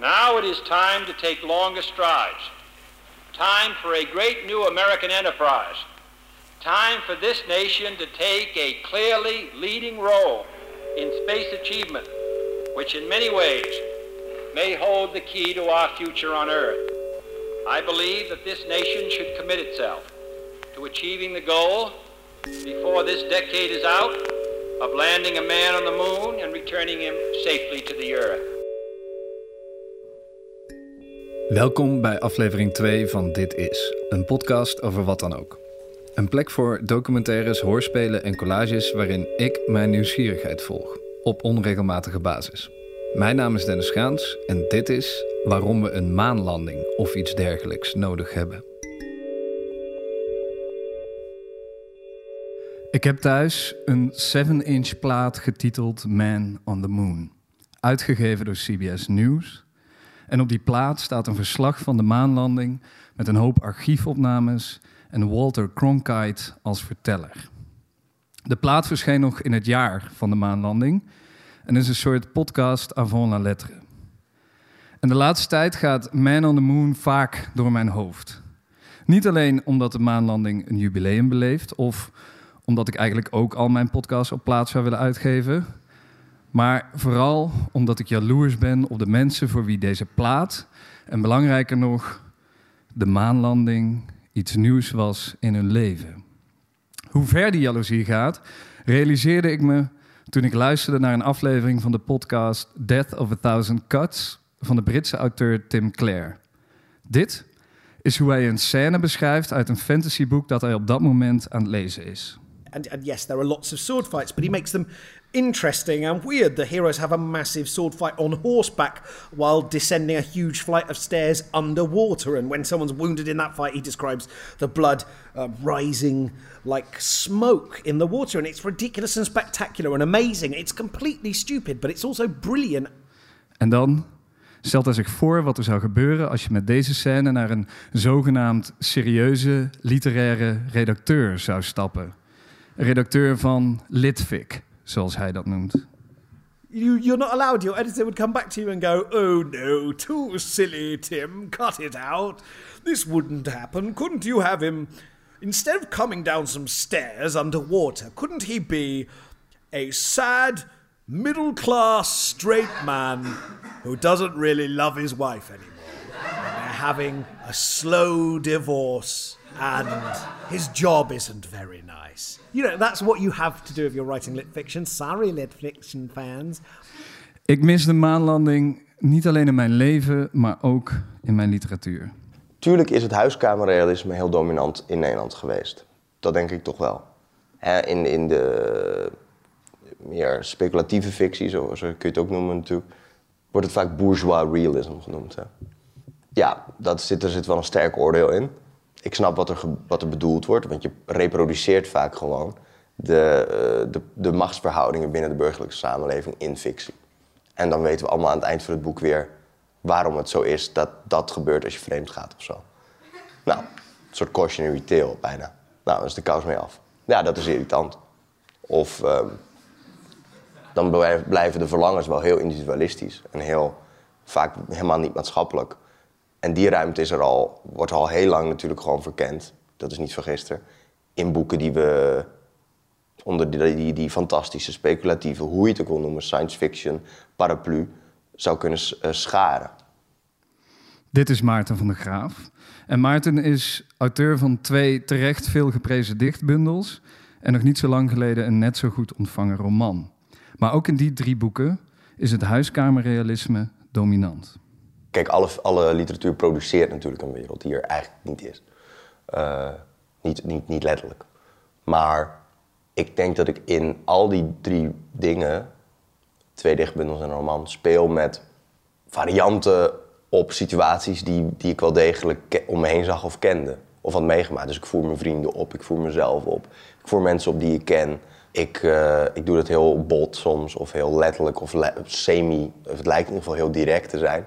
Now it is time to take longer strides. Time for a great new American enterprise. Time for this nation to take a clearly leading role in space achievement, which in many ways may hold the key to our future on Earth. I believe that this nation should commit itself to achieving the goal before this decade is out of landing a man on the moon and returning him safely to the Earth. Welkom bij aflevering 2 van Dit Is, een podcast over wat dan ook. Een plek voor documentaires, hoorspelen en collages waarin ik mijn nieuwsgierigheid volg, op onregelmatige basis. Mijn naam is Dennis Gaans en dit is waarom we een maanlanding of iets dergelijks nodig hebben. Ik heb thuis een 7-inch plaat getiteld Man on the Moon, uitgegeven door CBS News. En op die plaat staat een verslag van de maanlanding met een hoop archiefopnames en Walter Cronkite als verteller. De plaat verscheen nog in het jaar van de maanlanding en is een soort podcast avant la lettre. En de laatste tijd gaat Man on the Moon vaak door mijn hoofd. Niet alleen omdat de maanlanding een jubileum beleeft, of omdat ik eigenlijk ook al mijn podcast op plaats zou willen uitgeven, maar vooral omdat ik jaloers ben op de mensen voor wie deze plaat, en belangrijker nog, de maanlanding iets nieuws was in hun leven. Hoe ver die jaloezie gaat, realiseerde ik me toen ik luisterde naar een aflevering van de podcast Death of a Thousand Cuts van de Britse auteur Tim Clare. Dit is hoe hij een scène beschrijft uit een fantasyboek dat hij op dat moment aan het lezen is. And, and yes, there are lots of sword fights, but he makes them interesting and weird. The heroes have a massive sword fight on horseback while descending a huge flight of stairs underwater. And when someone's wounded in that fight, he describes the blood uh, rising like smoke in the water. And it's ridiculous and spectacular and amazing. It's completely stupid, but it's also brilliant. En dan stelt hij zich voor wat er zou gebeuren als je met deze scène naar een zogenaamd serieuze literaire redacteur zou stappen. Een redacteur van Litvic, zoals hij dat noemt. You, you're not allowed. Your editor would come back to you and go, Oh no, too silly, Tim. Cut it out. This wouldn't happen. Couldn't you have him, instead of coming down some stairs underwater, couldn't he be a sad, middle class, straight man who doesn't really love his wife anymore? And they're having a slow divorce, and his job isn't very nice. You know, that's what you have to do if you're writing lit fiction. Sorry, lit fiction fans. Ik mis de maanlanding niet alleen in mijn leven, maar ook in mijn literatuur. Tuurlijk is het huiskamerrealisme heel dominant in Nederland geweest. Dat denk ik toch wel. Hè, in, in de meer speculatieve fictie, zo, zo kun je het ook noemen natuurlijk, wordt het vaak bourgeois realism genoemd. Hè. Ja, dat zit, er zit wel een sterk oordeel in. Ik snap wat er, wat er bedoeld wordt, want je reproduceert vaak gewoon de, eh, de, de machtsverhoudingen binnen de burgerlijke samenleving in fictie. En dan weten we allemaal aan het eind van het boek weer waarom het zo is dat dat gebeurt als je vreemd gaat of zo. Nou, een soort cautionary tale bijna. Nou, dan is de kous mee af. Ja, dat is irritant. Of ehm, dan blijven de verlangens wel heel individualistisch en heel vaak helemaal niet maatschappelijk. En die ruimte is er al, wordt al heel lang natuurlijk gewoon verkend. Dat is niet van gisteren. In boeken die we onder die, die, die fantastische, speculatieve, hoe je het ook wil noemen, science fiction, paraplu, zou kunnen eh, scharen. Dit is Maarten van der Graaf. En Maarten is auteur van twee terecht veel geprezen dichtbundels en nog niet zo lang geleden een net zo goed ontvangen roman. Maar ook in die drie boeken is het huiskamerrealisme dominant. Kijk, alle, alle literatuur produceert natuurlijk een wereld die er eigenlijk niet is. Eh, niet, niet, niet letterlijk. Maar ik denk dat ik in al die drie dingen, twee dichtbundels en een roman, speel met varianten op situaties die, die ik wel degelijk om me heen zag of kende. Of had meegemaakt. Dus ik voer mijn vrienden op, ik voer mezelf op. Ik voer mensen op die ik ken. Ik, eh, ik doe dat heel bot soms, of heel letterlijk, of semi. Het lijkt in ieder geval heel direct te zijn.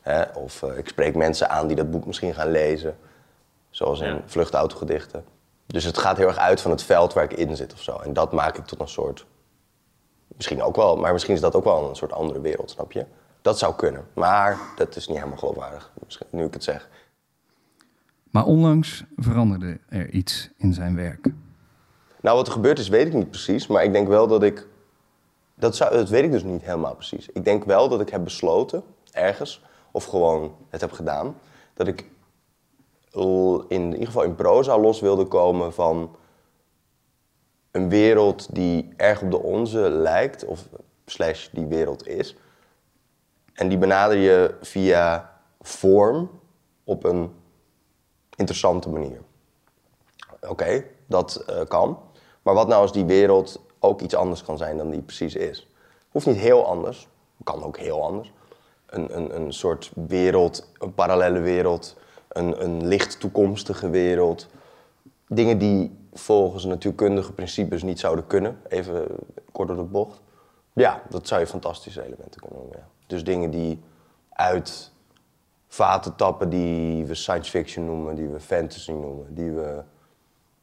Hè? Of eh, ik spreek mensen aan die dat boek misschien gaan lezen. Zoals in vluchtautogedichten. Dus het gaat heel erg uit van het veld waar ik in zit of zo. En dat maak ik tot een soort... Misschien ook wel, maar misschien is dat ook wel een soort andere wereld, snap je? Dat zou kunnen. Maar dat is niet helemaal geloofwaardig, misschien, nu ik het zeg. Maar onlangs veranderde er iets in zijn werk. Nou, wat er gebeurd is, weet ik niet precies. Maar ik denk wel dat ik. Dat, zou, dat weet ik dus niet helemaal precies. Ik denk wel dat ik heb besloten, ergens, of gewoon het heb gedaan, dat ik in ieder geval in proza los wilde komen van een wereld die erg op de onze lijkt, of slash die wereld is. En die benader je via vorm op een interessante manier. Oké, dat eh, kan. Maar wat nou als die wereld ook iets anders kan zijn dan die precies is? Hoeft niet heel anders, kan ook heel anders. Een, een, een soort wereld, een parallele wereld, een, een licht toekomstige wereld. Dingen die volgens natuurkundige principes niet zouden kunnen, even kort door de bocht. Ja, dat zou je fantastische elementen kunnen noemen. Dus dingen die uit vaten tappen die we science fiction noemen, die we fantasy noemen, die we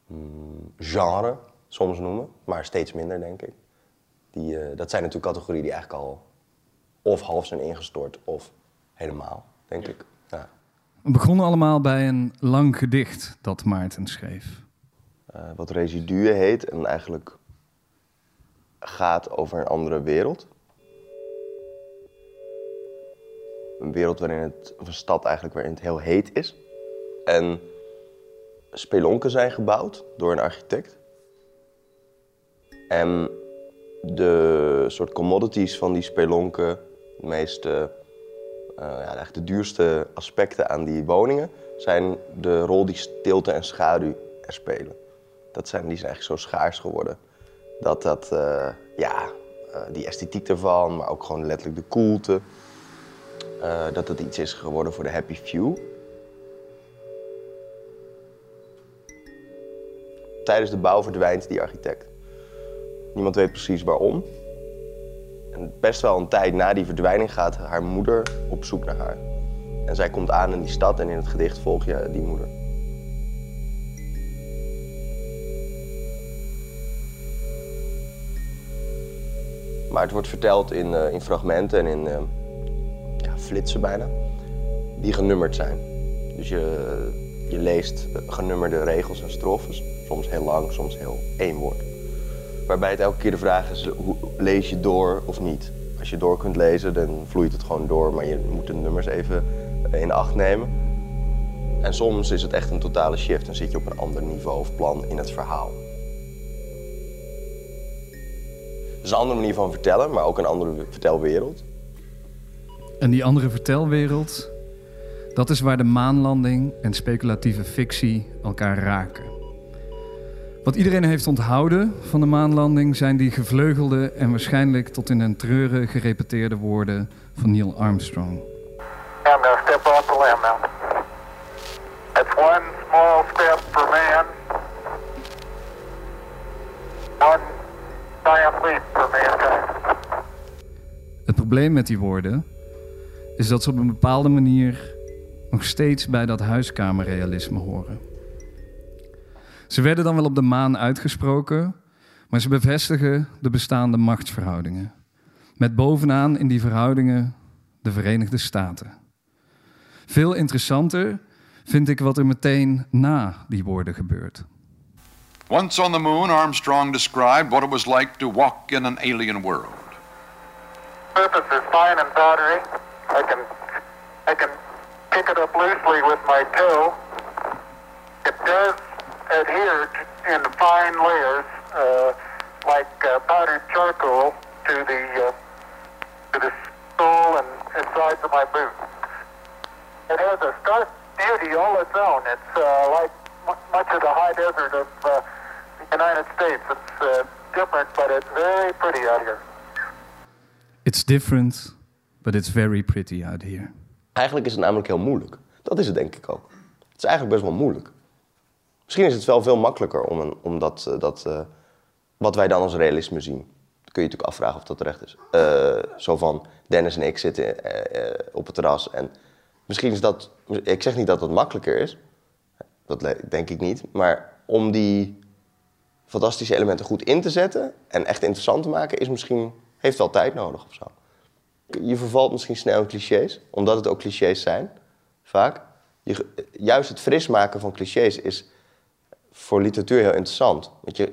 mm, genre soms noemen, maar steeds minder denk ik. Die, eh, dat zijn natuurlijk categorieën die eigenlijk al of half zijn ingestort of helemaal, denk ik. Ja. We begonnen allemaal bij een lang gedicht dat Maarten schreef. Eh, wat residuen heet en eigenlijk gaat over een andere wereld. Een wereld waarin het, of een stad eigenlijk waarin het heel heet is. En spelonken zijn gebouwd door een architect. En de soort commodities van die spelonken, meeste, eh, ja, de duurste aspecten aan die woningen, zijn de rol die stilte en schaduw er spelen. Dat zijn, die zijn eigenlijk zo schaars geworden. Dat dat, eh, ja, eh, die esthetiek ervan, maar ook gewoon letterlijk de koelte. dat het iets is geworden voor de happy few. Tijdens de bouw verdwijnt die architect. Niemand weet precies waarom. Best wel een tijd na die verdwijning gaat haar moeder op zoek naar haar. En zij komt aan in die stad en in het gedicht volg je die moeder. Maar het wordt verteld in, eh, in fragmenten en in eh, ja, flitsen bijna, die genummerd zijn. Dus je, je leest genummerde regels en strofes, soms heel lang, soms heel één woord. Waarbij het elke keer de vraag is, lees je door of niet? Als je door kunt lezen, dan vloeit het gewoon door, maar je moet de nummers even in acht nemen. En soms is het echt een totale shift en zit je op een ander niveau of plan in het verhaal. Het is een andere manier van vertellen, maar ook een andere vertelwereld. En die andere vertelwereld, dat is waar de maanlanding en speculatieve fictie elkaar raken. Wat iedereen heeft onthouden van de maanlanding zijn die gevleugelde en waarschijnlijk tot in den treuren gerepeteerde woorden van Neil Armstrong. I'm going to step off the limb now. It's one small step for man, one giant leap for mankind. Het probleem met die woorden is dat ze op een bepaalde manier nog steeds bij dat huiskamerrealisme horen. Ze werden dan wel op de maan uitgesproken, maar ze bevestigen de bestaande machtsverhoudingen. Met bovenaan in die verhoudingen de Verenigde Staten. Veel interessanter vind ik wat er meteen na die woorden gebeurt. Once on the moon, Armstrong described what it was like to walk in an alien world. Surface is fine and powdery. I can, I can pick it up loosely with my toe. It does adhere t- in fine layers, uh, like uh, powdered charcoal, to the uh, to the sole and, and sides of my boot. It has a stark beauty all its own. It's uh, like mu- much of the high desert of uh, the United States. It's uh, different, but it's very pretty out here. It's different, but it's very pretty out here. Eigenlijk is het namelijk heel moeilijk. Dat is het denk ik ook. Het is eigenlijk best wel moeilijk. Misschien is het wel veel makkelijker om, een, om dat, eh, dat eh, wat wij dan als realisme zien. Dan kun je natuurlijk afvragen of dat terecht is. Eh, zo van Dennis en ik zitten op het terras en misschien is dat. Ik zeg niet dat het makkelijker is. Dat denk ik niet. Maar om die fantastische elementen goed in te zetten en echt interessant te maken, is misschien, heeft wel tijd nodig of zo. Je vervalt misschien snel in clichés, omdat het ook clichés zijn, vaak. Je, juist het fris maken van clichés is voor literatuur heel interessant. Want je,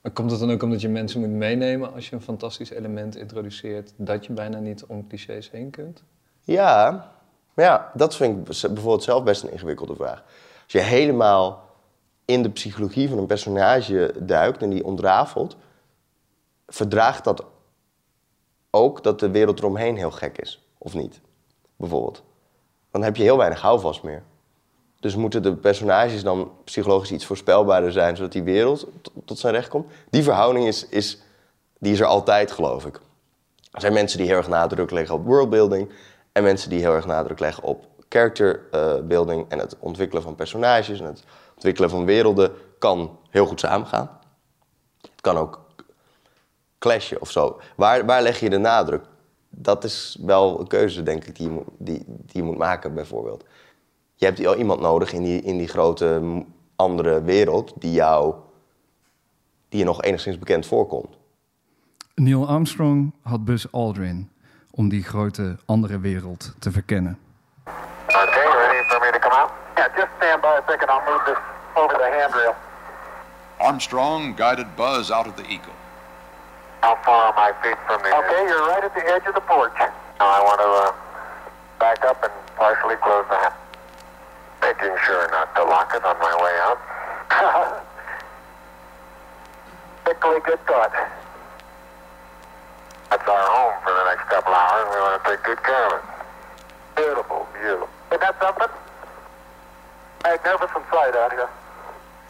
maar komt het dan ook omdat je mensen moet meenemen als je een fantastisch element introduceert, dat je bijna niet om clichés heen kunt? Ja, maar ja, dat vind ik bijvoorbeeld zelf best een ingewikkelde vraag. Als je helemaal in de psychologie van een personage duikt en die ontrafelt, verdraagt dat ook dat de wereld eromheen heel gek is, of niet? Bijvoorbeeld. Dan heb je heel weinig houvast meer. Dus moeten de personages dan psychologisch iets voorspelbaarder zijn, zodat die wereld tot zijn recht komt? Die verhouding is, is, die is er altijd, geloof ik. Er zijn mensen die heel erg nadruk leggen op worldbuilding en mensen die heel erg nadruk leggen op characterbuilding uh, en het ontwikkelen van personages en het ontwikkelen van werelden kan heel goed samengaan. Het kan ook clashen of zo. Waar, waar leg je de nadruk? Dat is wel een keuze, denk ik, die, die je moet maken, bijvoorbeeld. Je hebt iemand nodig in die, in die grote andere wereld die jou, die je nog enigszins bekend voorkomt. Neil Armstrong had Buzz Aldrin om die grote andere wereld te verkennen. Okay, ready for me to come out? Yeah, just stand by a second. I'll move this over the handrail. Armstrong guided Buzz out of the Eagle. How far are my feet from the Okay, you're right at the edge of the porch. Now I want to uh, back up and partially close the hatch. Making sure not to lock it on my way out. Particularly good thought. That's our home for the next couple hours. We want to take good care of it. Beautiful, beautiful. Isn't that something? Magnificent sight out here.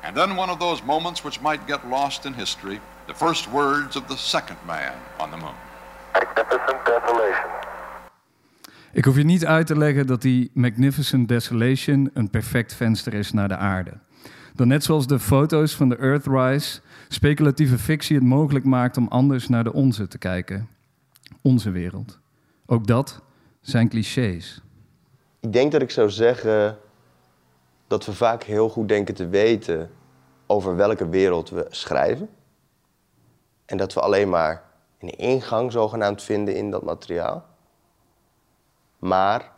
And then one of those moments which might get lost in history, the first words of the second man on the moon. Magnificent desolation. Ik hoef je niet uit te leggen dat die Magnificent Desolation een perfect venster is naar de aarde. Dan net zoals de foto's van de Earthrise speculatieve fictie het mogelijk maakt om anders naar de onze te kijken. Onze wereld. Ook dat zijn clichés. Ik denk dat ik zou zeggen dat we vaak heel goed denken te weten over welke wereld we schrijven. En dat we alleen maar een ingang zogenaamd vinden in dat materiaal. Maar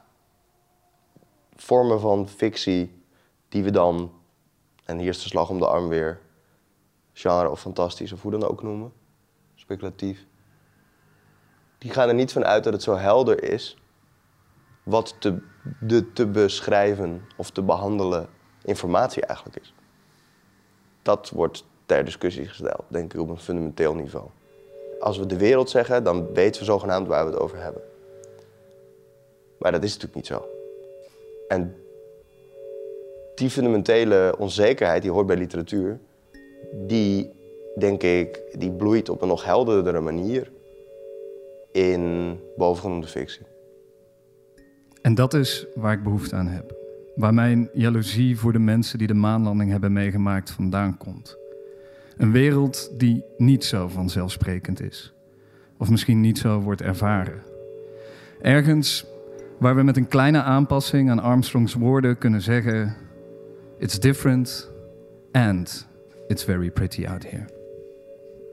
vormen van fictie die we dan, en hier is de slag om de arm weer, genre of fantastisch of hoe dan ook noemen, speculatief, die gaan er niet van uit dat het zo helder is wat te, de te beschrijven of te behandelen informatie eigenlijk is. Dat wordt ter discussie gesteld, denk ik, op een fundamenteel niveau. Als we de wereld zeggen, dan weten we zogenaamd waar we het over hebben. Maar dat is natuurlijk niet zo. En die fundamentele onzekerheid, die hoort bij literatuur, die denk ik, die bloeit op een nog helderdere manier in bovengenoemde fictie. En dat is waar ik behoefte aan heb. Waar mijn jaloezie voor de mensen die de maanlanding hebben meegemaakt vandaan komt. Een wereld die niet zo vanzelfsprekend is. Of misschien niet zo wordt ervaren. Ergens waar we met een kleine aanpassing aan Armstrongs woorden kunnen zeggen: It's different and it's very pretty out here.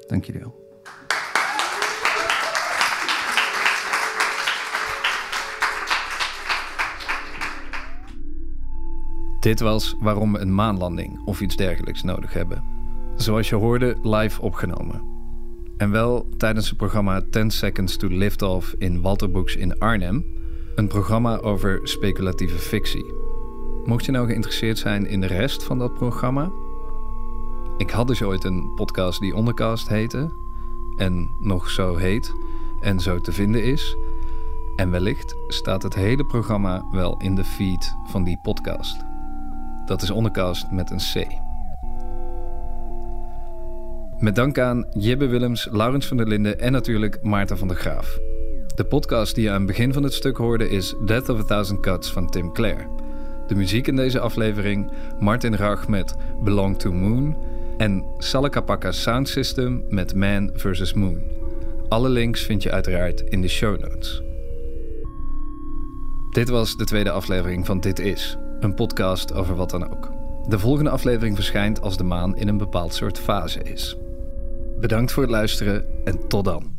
Dank jullie wel. Dit was waarom we een maanlanding of iets dergelijks nodig hebben. Zoals je hoorde, live opgenomen. En wel tijdens het programma 10 Seconds to Lift Off in Walterbooks in Arnhem, een programma over speculatieve fictie. Mocht je nou geïnteresseerd zijn in de rest van dat programma? Ik had dus ooit een podcast die Ondercast heette. En nog zo heet. En zo te vinden is. En wellicht staat het hele programma wel in de feed van die podcast. Dat is Ondercast met een C. Met dank aan Jibbe Willems, Laurens van der Linden en natuurlijk Maarten van der Graaf. De podcast die je aan het begin van het stuk hoorde is Death of a Thousand Cuts van Tim Clare. De muziek in deze aflevering Martin Rach met Belong to Moon en Salakapaka Sound System met Man vs. Moon. Alle links vind je uiteraard in de show notes. Dit was de tweede aflevering van Dit Is, een podcast over wat dan ook. De volgende aflevering verschijnt als de maan in een bepaald soort fase is. Bedankt voor het luisteren en tot dan.